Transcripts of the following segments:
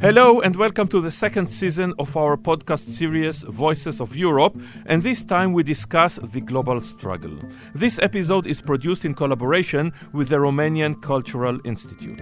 Hello and welcome to the second season of our podcast series Voices of Europe, and this time we discuss the global struggle. This episode is produced in collaboration with the Romanian Cultural Institute.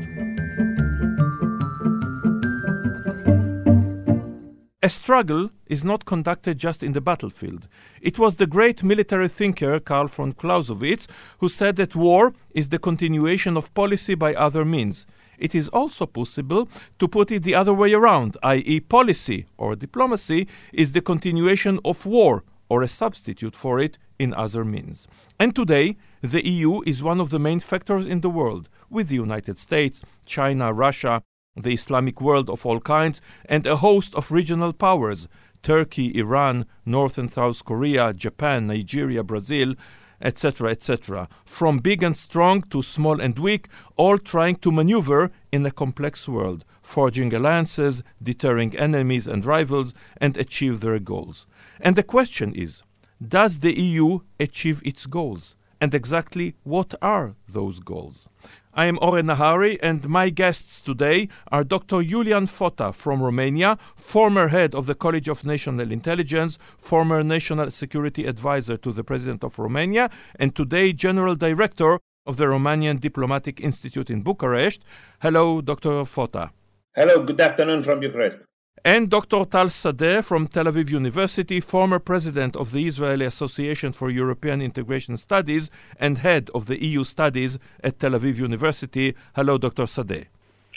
A struggle is not conducted just in the battlefield. It was the great military thinker Karl von Clausewitz who said that war is the continuation of policy by other means it is also possible to put it the other way around, i.e., policy or diplomacy is the continuation of war or a substitute for it in other means. And today, the EU is one of the main factors in the world, with the United States, China, Russia, the Islamic world of all kinds, and a host of regional powers Turkey, Iran, North and South Korea, Japan, Nigeria, Brazil, etc., etc., from big and strong to small and weak, all trying to maneuver in a complex world, forging alliances, deterring enemies and rivals, and achieve their goals. And the question is does the EU achieve its goals? And exactly what are those goals? I am Oren Nahari, and my guests today are Dr. Julian Fota from Romania, former head of the College of National Intelligence, former National Security Advisor to the President of Romania, and today General Director of the Romanian Diplomatic Institute in Bucharest. Hello, Dr. Fota. Hello, good afternoon from Bucharest and Dr. Tal Sadeh from Tel Aviv University, former president of the Israeli Association for European Integration Studies and head of the EU Studies at Tel Aviv University. Hello, Dr. Sadeh.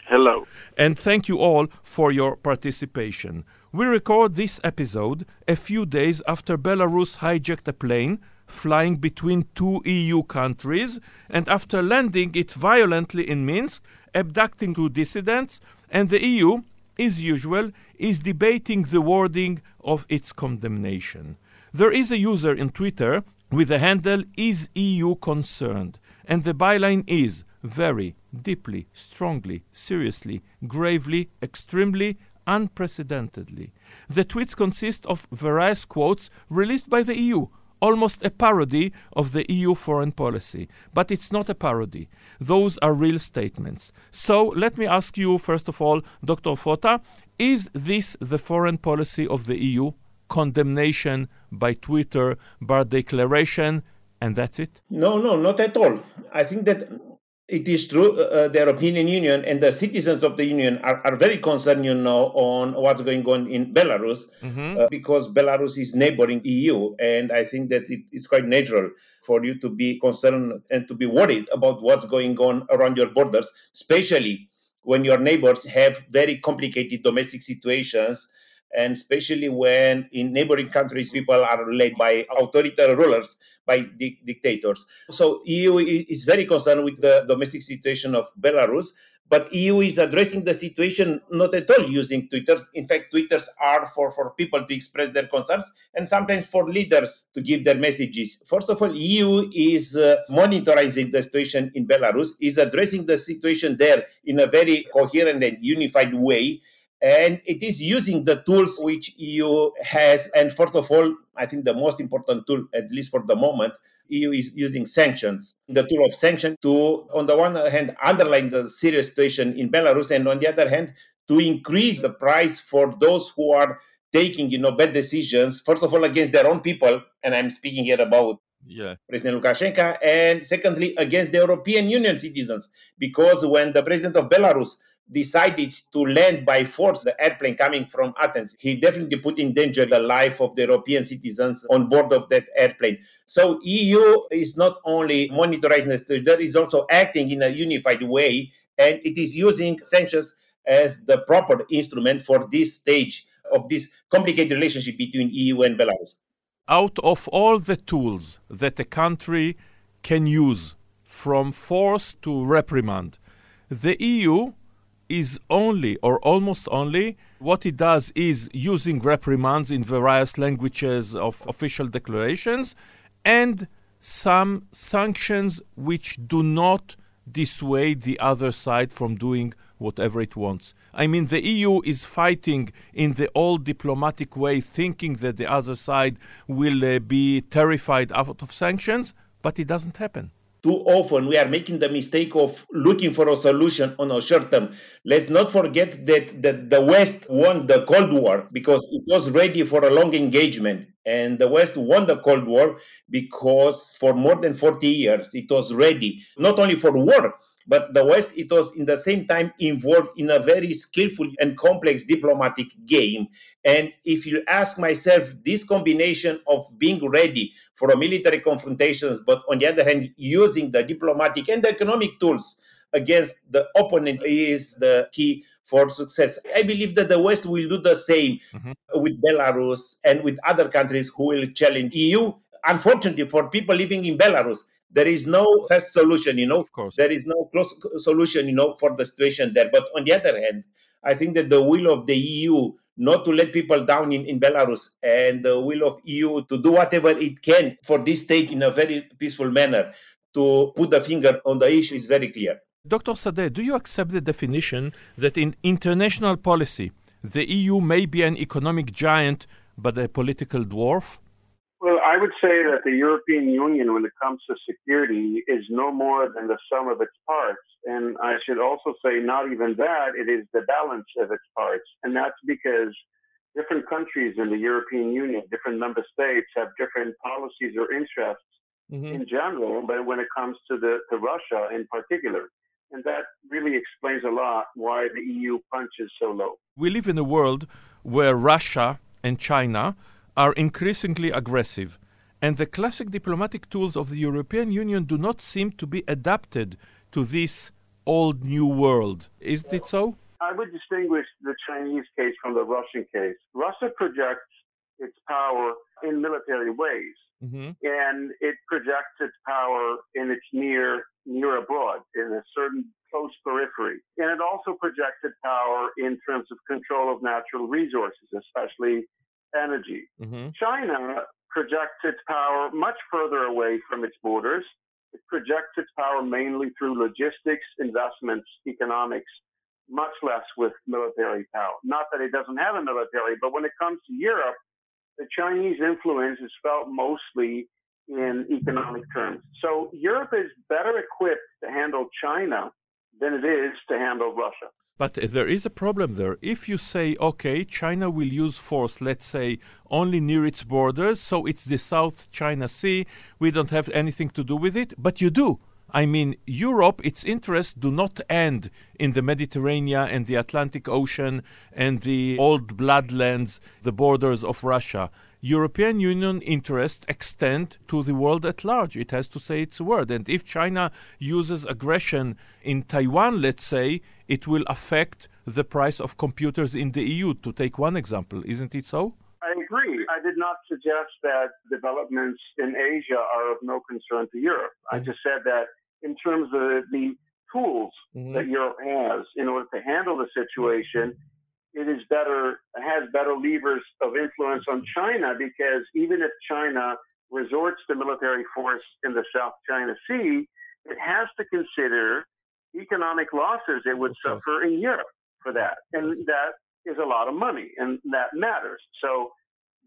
Hello. And thank you all for your participation. We record this episode a few days after Belarus hijacked a plane flying between two EU countries and after landing it violently in Minsk, abducting two dissidents, and the EU as usual, is debating the wording of its condemnation. There is a user in Twitter with the handle Is EU Concerned? And the byline is very, deeply, strongly, seriously, gravely, extremely, unprecedentedly. The tweets consist of various quotes released by the EU almost a parody of the EU foreign policy. But it's not a parody. Those are real statements. So let me ask you, first of all, Dr. Fota, is this the foreign policy of the EU? Condemnation by Twitter, by declaration, and that's it? No, no, not at all. I think that it is true uh, uh, the European Union and the citizens of the Union are, are very concerned, you know, on what's going on in Belarus mm-hmm. uh, because Belarus is neighboring EU, and I think that it, it's quite natural for you to be concerned and to be worried about what's going on around your borders, especially when your neighbors have very complicated domestic situations and especially when in neighboring countries people are led by authoritarian rulers by di- dictators. So eu is very concerned with the domestic situation of belarus but eu is addressing the situation not at all using twitter in fact twitters are for, for people to express their concerns and sometimes for leaders to give their messages. First of all eu is uh, monitoring the situation in belarus is addressing the situation there in a very coherent and unified way and it is using the tools which EU has. And first of all, I think the most important tool, at least for the moment, EU is using sanctions. The tool of sanction to, on the one hand, underline the serious situation in Belarus, and on the other hand, to increase the price for those who are taking, you know, bad decisions. First of all, against their own people, and I'm speaking here about yeah. President Lukashenko, and secondly, against the European Union citizens, because when the president of Belarus decided to land by force the airplane coming from Athens. He definitely put in danger the life of the European citizens on board of that airplane. So EU is not only monitoring the is also acting in a unified way, and it is using sanctions as the proper instrument for this stage of this complicated relationship between EU and Belarus. Out of all the tools that a country can use, from force to reprimand, the EU is only or almost only what it does is using reprimands in various languages of official declarations and some sanctions which do not dissuade the other side from doing whatever it wants. I mean, the EU is fighting in the old diplomatic way, thinking that the other side will uh, be terrified out of sanctions, but it doesn't happen. Too often we are making the mistake of looking for a solution on a short term. Let's not forget that, that the West won the Cold War because it was ready for a long engagement. And the West won the Cold War because for more than 40 years it was ready, not only for war, but the West, it was in the same time involved in a very skillful and complex diplomatic game. And if you ask myself, this combination of being ready for a military confrontations, but on the other hand, using the diplomatic and the economic tools against the opponent is the key for success. I believe that the West will do the same mm-hmm. with Belarus and with other countries who will challenge EU unfortunately for people living in Belarus, there is no fast solution, you know. Of course. There is no close solution, you know, for the situation there. But on the other hand, I think that the will of the EU not to let people down in, in Belarus and the will of EU to do whatever it can for this state in a very peaceful manner to put the finger on the issue is very clear. Dr. Sadeh, do you accept the definition that in international policy, the EU may be an economic giant but a political dwarf? I would say that the European Union, when it comes to security, is no more than the sum of its parts. And I should also say, not even that, it is the balance of its parts. And that's because different countries in the European Union, different member states have different policies or interests mm-hmm. in general, but when it comes to the to Russia in particular. And that really explains a lot why the EU punches so low. We live in a world where Russia and China are increasingly aggressive, and the classic diplomatic tools of the European Union do not seem to be adapted to this old new world. Isn't it so? I would distinguish the Chinese case from the Russian case. Russia projects its power in military ways, mm-hmm. and it projects its power in its near near abroad in a certain close periphery. And it also projects its power in terms of control of natural resources, especially energy. Mm-hmm. China projects its power much further away from its borders. It projects its power mainly through logistics, investments, economics, much less with military power. Not that it doesn't have a military, but when it comes to Europe, the Chinese influence is felt mostly in economic terms. So Europe is better equipped to handle China than it is to handle Russia. But there is a problem there. If you say, okay, China will use force, let's say, only near its borders, so it's the South China Sea, we don't have anything to do with it, but you do. I mean, Europe, its interests do not end in the Mediterranean and the Atlantic Ocean and the old bloodlands, the borders of Russia. European Union interests extend to the world at large. It has to say its word. And if China uses aggression in Taiwan, let's say, it will affect the price of computers in the EU, to take one example. Isn't it so? I agree. I did not suggest that developments in Asia are of no concern to Europe. Mm-hmm. I just said that in terms of the tools mm-hmm. that Europe has in order to handle the situation, it is better has better levers of influence on China because even if China resorts to military force in the South China Sea, it has to consider economic losses it would suffer in Europe for that, and that is a lot of money, and that matters. So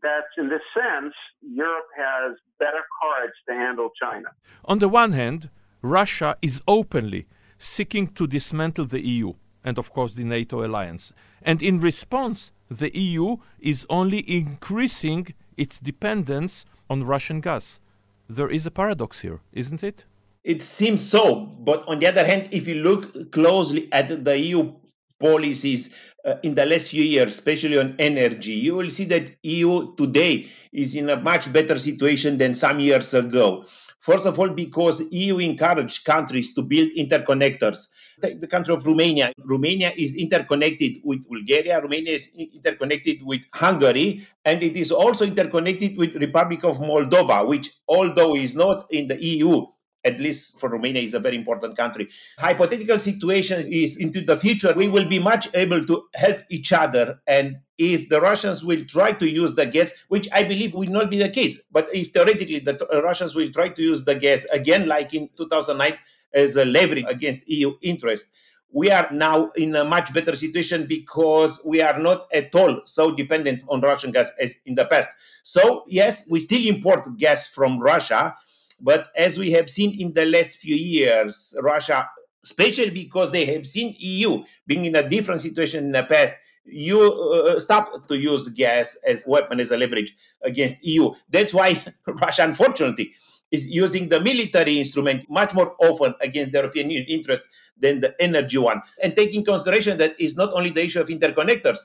that's in this sense, Europe has better cards to handle China. On the one hand, Russia is openly seeking to dismantle the EU and, of course, the NATO alliance. And in response, the EU is only increasing its dependence on Russian gas. There is a paradox here, isn't it? It seems so. But on the other hand, if you look closely at the EU policies uh, in the last few years, especially on energy, you will see that EU today is in a much better situation than some years ago. First of all, because EU encouraged countries to build interconnectors. Take the country of Romania. Romania is interconnected with Bulgaria. Romania is interconnected with Hungary, and it is also interconnected with Republic of Moldova, which, although is not in the EU, at least for Romania, is a very important country. Hypothetical situation is into the future, we will be much able to help each other. And if the Russians will try to use the gas, which I believe will not be the case, but if theoretically the Russians will try to use the gas again, like in 2009, as a leverage against EU interest, we are now in a much better situation because we are not at all so dependent on Russian gas as in the past. So, yes, we still import gas from Russia But as we have seen in the last few years, Russia, especially because they have seen EU being in a different situation in the past, you uh, stop to use gas as weapon as a leverage against EU. That's why Russia, unfortunately, is using the military instrument much more often against the European interest than the energy one. And taking consideration that it's not only the issue of interconnectors,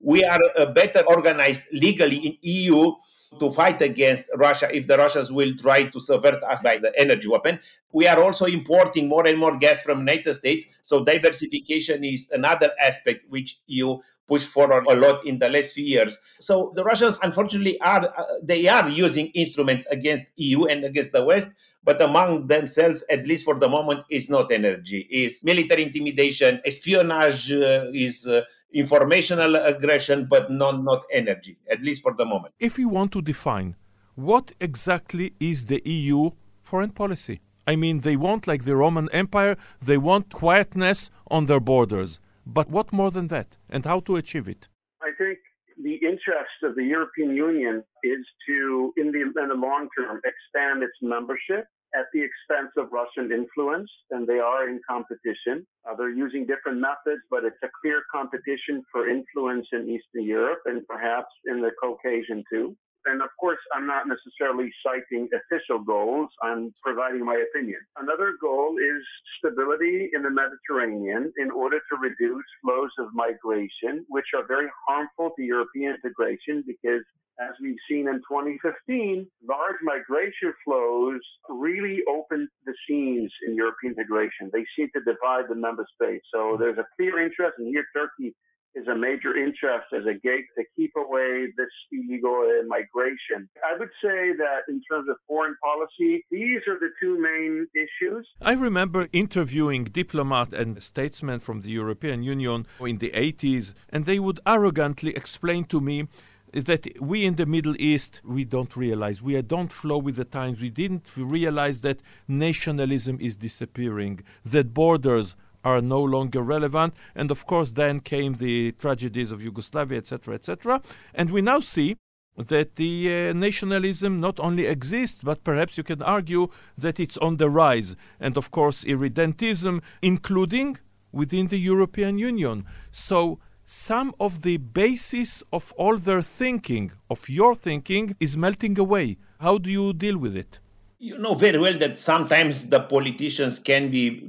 we are uh, better organized legally in EU to fight against Russia if the Russians will try to subvert us by the energy weapon. We are also importing more and more gas from United States, so diversification is another aspect which you push forward a lot in the last few years. So the Russians, unfortunately, are uh, they are using instruments against EU and against the West, but among themselves, at least for the moment, is not energy. Is military intimidation, espionage, uh, is uh, informational aggression, but not, not energy, at least for the moment. If you want to define what exactly is the EU foreign policy? I mean, they want, like the Roman Empire, they want quietness on their borders. But what more than that, and how to achieve it? I think the interest of the European Union is to, in the, in the long term, expand its membership at the expense of Russian influence, and they are in competition. Uh, they're using different methods, but it's a clear competition for influence in Eastern Europe and perhaps in the Caucasian too. And of course, I'm not necessarily citing official goals. I'm providing my opinion. Another goal is stability in the Mediterranean in order to reduce flows of migration, which are very harmful to European integration because as we've seen in 2015, large migration flows really opened the seams in European integration. They seem to divide the member states. So there's a clear interest, and here Turkey is a major interest as a gate to keep away this illegal migration. I would say that in terms of foreign policy, these are the two main issues. I remember interviewing diplomats and statesmen from the European Union in the 80s, and they would arrogantly explain to me that we in the Middle East we don't realize we don't flow with the times. We didn't realize that nationalism is disappearing, that borders are no longer relevant. And of course, then came the tragedies of Yugoslavia, etc., etc. And we now see that the uh, nationalism not only exists, but perhaps you can argue that it's on the rise. And of course, irredentism, including within the European Union. So, some of the basis of all their thinking, of your thinking, is melting away. How do you deal with it? You know very well that sometimes the politicians can be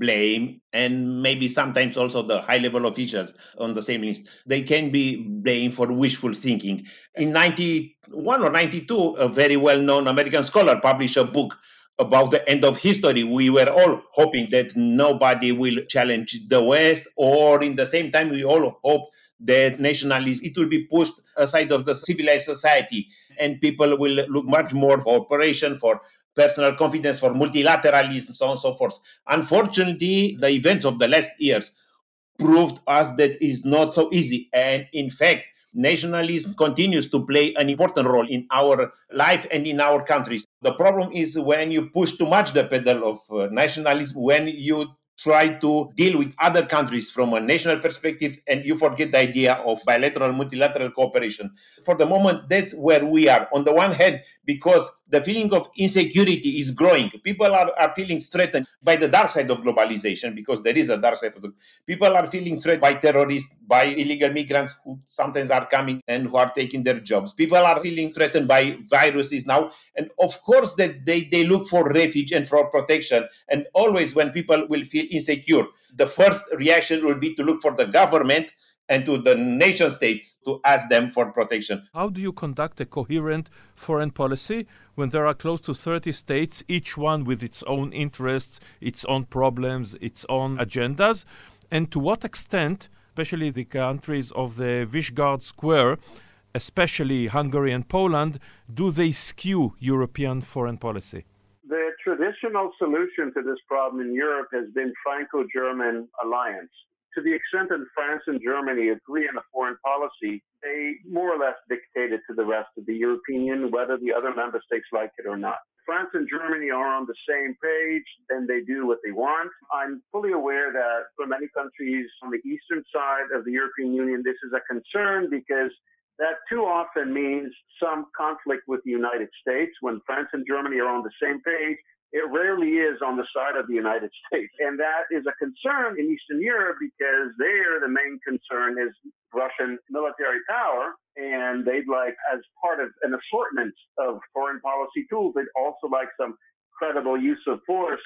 blame and maybe sometimes also the high level officials on the same list. They can be blamed for wishful thinking. In 91 or 92 a very well known american scholar published a book about the end of history. We were all hoping that nobody will challenge the west or in the same time we all hope that nationalism it will be pushed aside of the civilized society and people will look much more for cooperation for personal confidence, for multilateralism, so on and so forth. Unfortunately, the events of the last years proved us that is not so easy. And in fact, nationalism continues to play an important role in our life and in our countries. The problem is when you push too much the pedal of uh, nationalism, when you try to deal with other countries from a national perspective and you forget the idea of bilateral multilateral cooperation for the moment that's where we are on the one hand because the feeling of insecurity is growing. People are, are feeling threatened by the dark side of globalization because there is a dark side of the people are feeling threatened by terrorists by illegal migrants who sometimes are coming and who are taking their jobs. People are feeling threatened by viruses now. And of course that they, they look for refuge and for protection. And always when people will feel insecure. The first reaction will be to look for the government and to the nation states to ask them for protection. How do you conduct a coherent foreign policy when there are close to 30 states, each one with its own interests, its own problems, its own agendas? And to what extent, especially the countries of the Visegrad Square, especially Hungary and Poland, do they skew European foreign policy? The traditional solution to this problem in Europe has been Franco-German alliance. To the extent that France and Germany agree on a foreign policy, they more or less dictate it to the rest of the European Union, whether the other member states like it or not. France and Germany are on the same page, then they do what they want. I'm fully aware that for many countries on the eastern side of the European Union, this is a concern because That too often means some conflict with the United States. When France and Germany are on the same page, it rarely is on the side of the United States. And that is a concern in Eastern Europe because there the main concern is Russian military power. And they'd like, as part of an assortment of foreign policy tools, they'd also like some credible use of force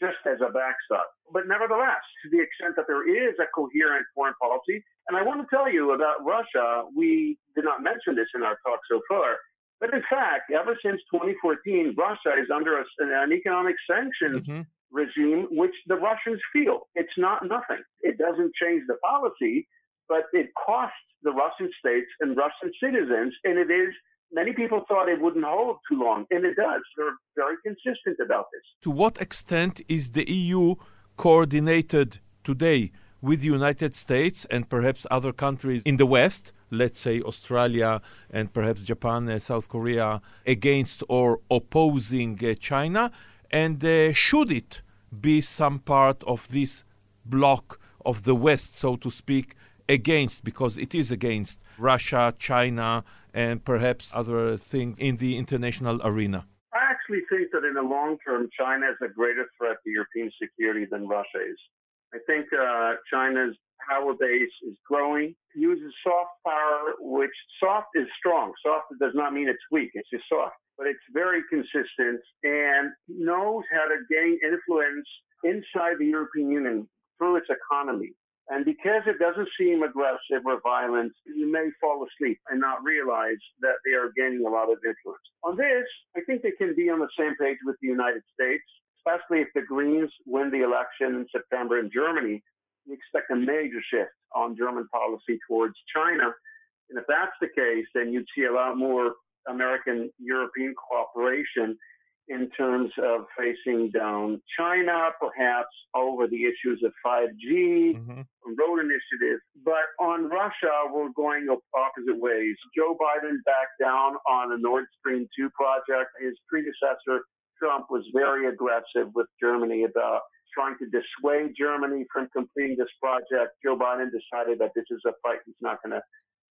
just as a backstop. But nevertheless, to the extent that there is a coherent foreign policy, and I want to tell you about Russia, we did not mention this in our talk so far, but in fact, ever since 2014, Russia is under a, an economic sanctions mm-hmm. regime, which the Russians feel. It's not nothing. It doesn't change the policy, but it costs the Russian states and Russian citizens, and it is many people thought it wouldn't hold too long, and it does. They're very consistent about this. To what extent is the EU coordinated today with the United States and perhaps other countries in the West, let's say Australia and perhaps Japan and South Korea, against or opposing uh, China? And uh, should it be some part of this block of the West, so to speak, against, because it is against Russia, China, and perhaps other things in the international arena? I actually think that in the long term, China is a greater threat to European security than Russia is. I think uh, China's power base is growing, uses soft power, which soft is strong. Soft does not mean it's weak, it's just soft. But it's very consistent and knows how to gain influence inside the European Union through its economy. And because it doesn't seem aggressive or violent, you may fall asleep and not realize that they are gaining a lot of influence. On this, I think they can be on the same page with the United States especially if the Greens win the election in September in Germany, we expect a major shift on German policy towards China. And if that's the case, then you'd see a lot more American European cooperation in terms of facing down China, perhaps over the issues of 5G, mm-hmm. road initiatives. But on Russia, we're going opposite ways. Joe Biden backed down on the Nord Stream 2 project. His predecessor Trump was very aggressive with Germany about trying to dissuade Germany from completing this project. Joe Biden decided that this is a fight he's not going to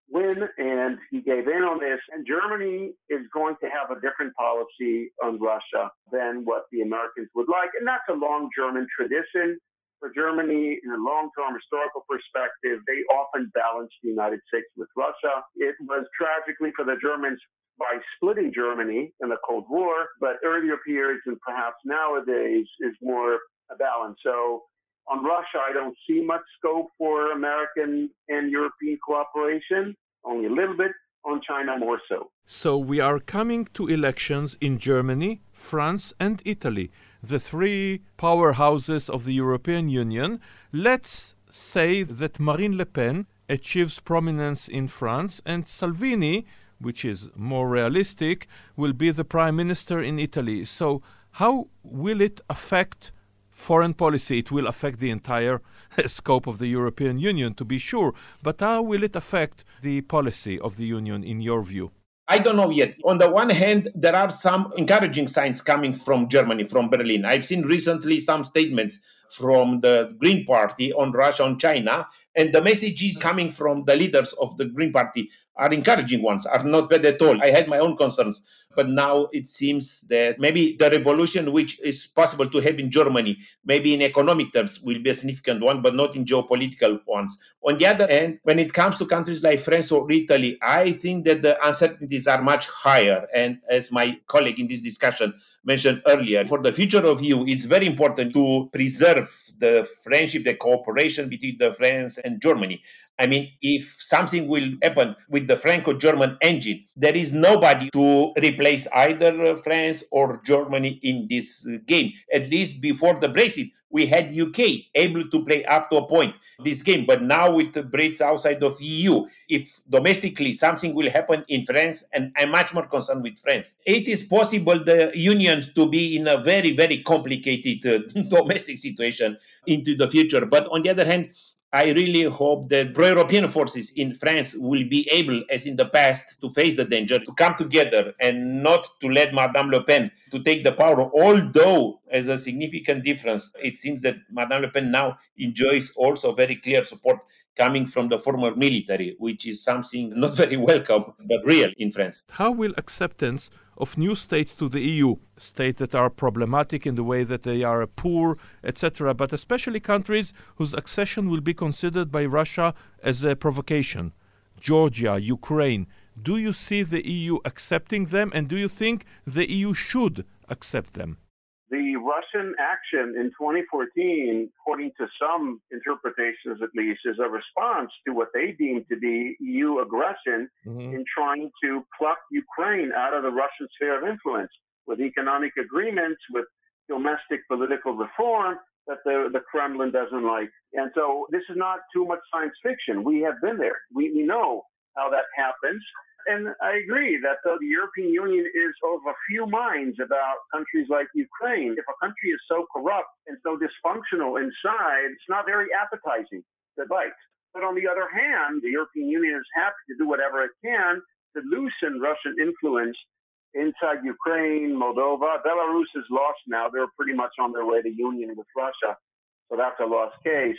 win, and he gave in on this. And Germany is going to have a different policy on Russia than what the Americans would like. And that's a long German tradition. For Germany, in a long term historical perspective, they often balanced the United States with Russia. It was tragically for the Germans by splitting Germany in the Cold War, but earlier periods and perhaps nowadays is more a balance. So on Russia, I don't see much scope for American and European cooperation, only a little bit. On China, more so. So we are coming to elections in Germany, France, and Italy, the three powerhouses of the European Union. Let's say that Marine Le Pen achieves prominence in France and Salvini which is more realistic, will be the prime minister in Italy. So, how will it affect foreign policy? It will affect the entire scope of the European Union, to be sure. But how will it affect the policy of the Union, in your view? I don't know yet. On the one hand, there are some encouraging signs coming from Germany, from Berlin. I've seen recently some statements from the Green Party on Russia, on China, and the messages mm-hmm. coming from the leaders of the Green Party are encouraging ones, are not bad at all. I had my own concerns, but now it seems that maybe the revolution which is possible to have in Germany, maybe in economic terms, will be a significant one, but not in geopolitical ones. On the other hand, when it comes to countries like France or Italy, I think that the uncertainties are much higher. And as my colleague in this discussion mentioned earlier, for the future of EU, it's very important to preserve the friendship, the cooperation between the France and Germany. I mean, if something will happen with the Franco German engine, there is nobody to replace either France or Germany in this game. At least before the Brexit, we had UK able to play up to a point this game. But now with the Brits outside of EU, if domestically something will happen in France, and I'm much more concerned with France, it is possible the union to be in a very, very complicated uh, domestic situation into the future. But on the other hand, I really hope that pro European forces in France will be able, as in the past, to face the danger, to come together and not to let Madame Le Pen to take the power. Although, as a significant difference, it seems that Madame Le Pen now enjoys also very clear support coming from the former military, which is something not very welcome but real in France. How will acceptance of new states to the EU, states that are problematic in the way that they are poor, etc., but especially countries whose accession will be considered by Russia as a provocation. Georgia, Ukraine. Do you see the EU accepting them, and do you think the EU should accept them? The Russian action in 2014, according to some interpretations at least, is a response to what they deem to be EU aggression mm-hmm. in trying to pluck Ukraine out of the Russian sphere of influence with economic agreements, with domestic political reform that the, the Kremlin doesn't like. And so this is not too much science fiction. We have been there. We, we know how that happens and I agree that though the European Union is of a few minds about countries like Ukraine. If a country is so corrupt and so dysfunctional inside, it's not very appetizing to bite. But on the other hand, the European Union is happy to do whatever it can to loosen Russian influence inside Ukraine, Moldova. Belarus is lost now. They're pretty much on their way to union with Russia. So that's a lost case.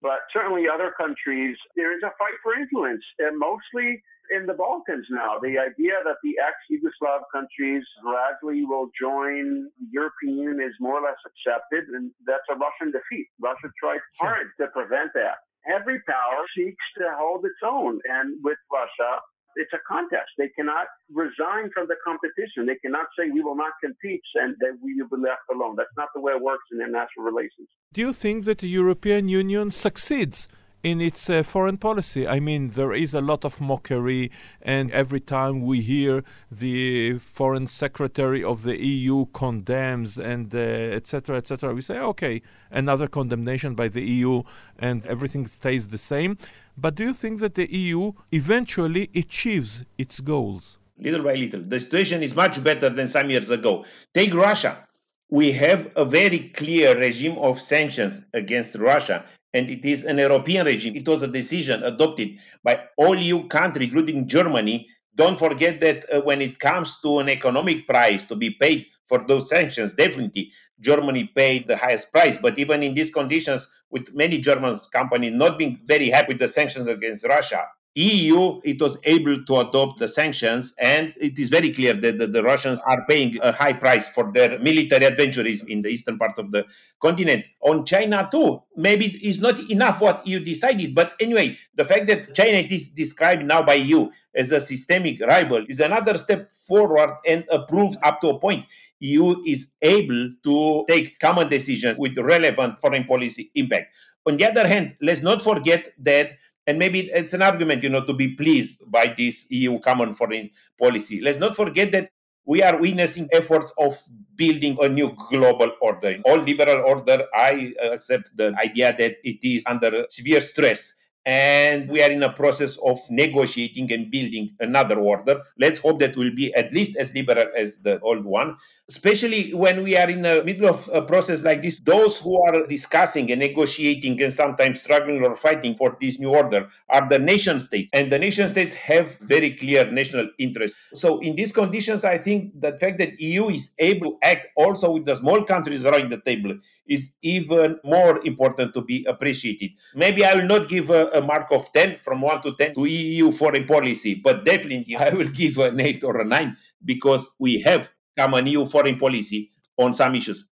But certainly other countries, there is a fight for influence, and mostly in the Balkans now. The idea that the ex-Yugoslav countries gradually will join the European Union is more or less accepted, and that's a Russian defeat. Russia tried hard to prevent that. Every power seeks to hold its own, and with Russia, it's a contest. They cannot resign from the competition. They cannot say we will not compete and that we will be left alone. That's not the way it works in international relations. Do you think that the European Union succeeds in its uh, foreign policy. I mean, there is a lot of mockery, and every time we hear the foreign secretary of the EU condemns and etc. Uh, etc., et we say, okay, another condemnation by the EU, and everything stays the same. But do you think that the EU eventually achieves its goals? Little by little. The situation is much better than some years ago. Take Russia we have a very clear regime of sanctions against Russia, and it is an European regime. It was a decision adopted by all EU countries, including Germany. Don't forget that uh, when it comes to an economic price to be paid for those sanctions, definitely Germany paid the highest price. But even in these conditions, with many German companies not being very happy with the sanctions against Russia, EU, it was able to adopt the sanctions, and it is very clear that the, the, Russians are paying a high price for their military adventures in the eastern part of the continent. On China, too, maybe it's not enough what you decided, but anyway, the fact that China is described now by you as a systemic rival is another step forward and approved up to a point. EU is able to take common decisions with relevant foreign policy impact. On the other hand, let's not forget that and maybe it's an argument, you know, to be pleased by this EU common foreign policy. Let's not forget that we are witnessing efforts of building a new global order. All liberal order, I accept the idea that it is under severe stress and we are in a process of negotiating and building another order. Let's hope that will be at least as liberal as the old one, especially when we are in the middle of a process like this. Those who are discussing and negotiating and sometimes struggling or fighting for this new order are the nation states, and the nation states have very clear national interests. So, in these conditions, I think the fact that EU is able to act also with the small countries around the table is even more important to be appreciated. Maybe I will not give a, a mark of 10 from 1 to 10 to EU foreign policy, but definitely I will give an 8 or a 9 because we have common EU foreign policy on some issues.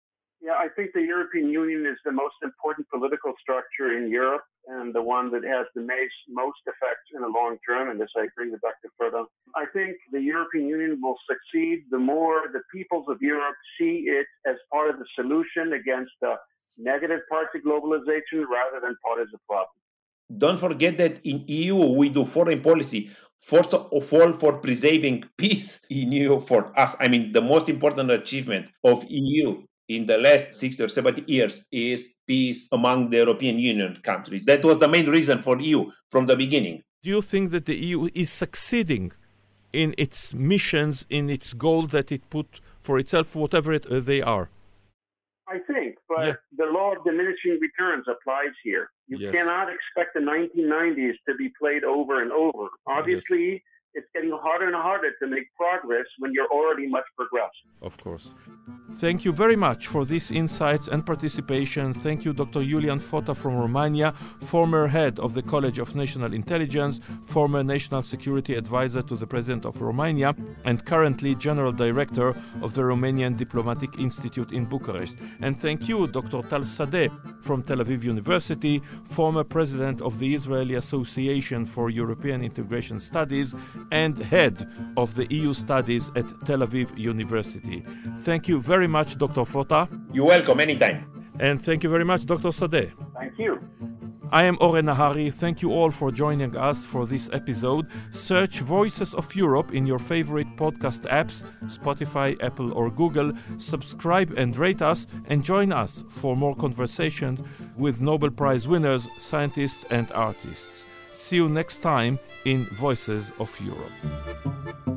Yeah, I think the European Union is the most important political structure in Europe and the one that has the most effect in the long term. And this I agree with Dr. Fota. I think the European Union will succeed the more the peoples of Europe see it as part of the solution against the negative parts of globalization rather than part of the problem. Don't forget that in EU we do foreign policy first of all for preserving peace in EU for us. I mean, the most important achievement of EU in the last 60 or 70 years is peace among the European Union countries. That was the main reason for EU from the beginning. Do you think that the EU is succeeding in its missions, in its goals that it put for itself, whatever it, uh, they are? I think, but yeah. the law of diminishing returns applies here. You yes. cannot expect the 1990s to be played over and over. Obviously, yes it's getting harder and harder to make progress when you're already much progressed. Of course. Thank you very much for these insights and participation. Thank you, Dr. Julian Fota from Romania, former head of the College of National Intelligence, former National Security Advisor to the President of Romania, and currently General Director of the Romanian Diplomatic Institute in Bucharest. And thank you, Dr. Tal Sadeh from Tel Aviv University, former President of the Israeli Association for European Integration Studies and head of the EU studies at Tel Aviv University. Thank you very much, Dr. Fota. You're welcome, anytime. And thank you very much, Dr. Sadeh. Thank you. I am Oren Nahari. Thank you all for joining us for this episode. Search Voices of Europe in your favorite podcast apps, Spotify, Apple, or Google. Subscribe and rate us, and join us for more conversations with Nobel Prize winners, scientists, and artists. See you next time in Voices of Europe.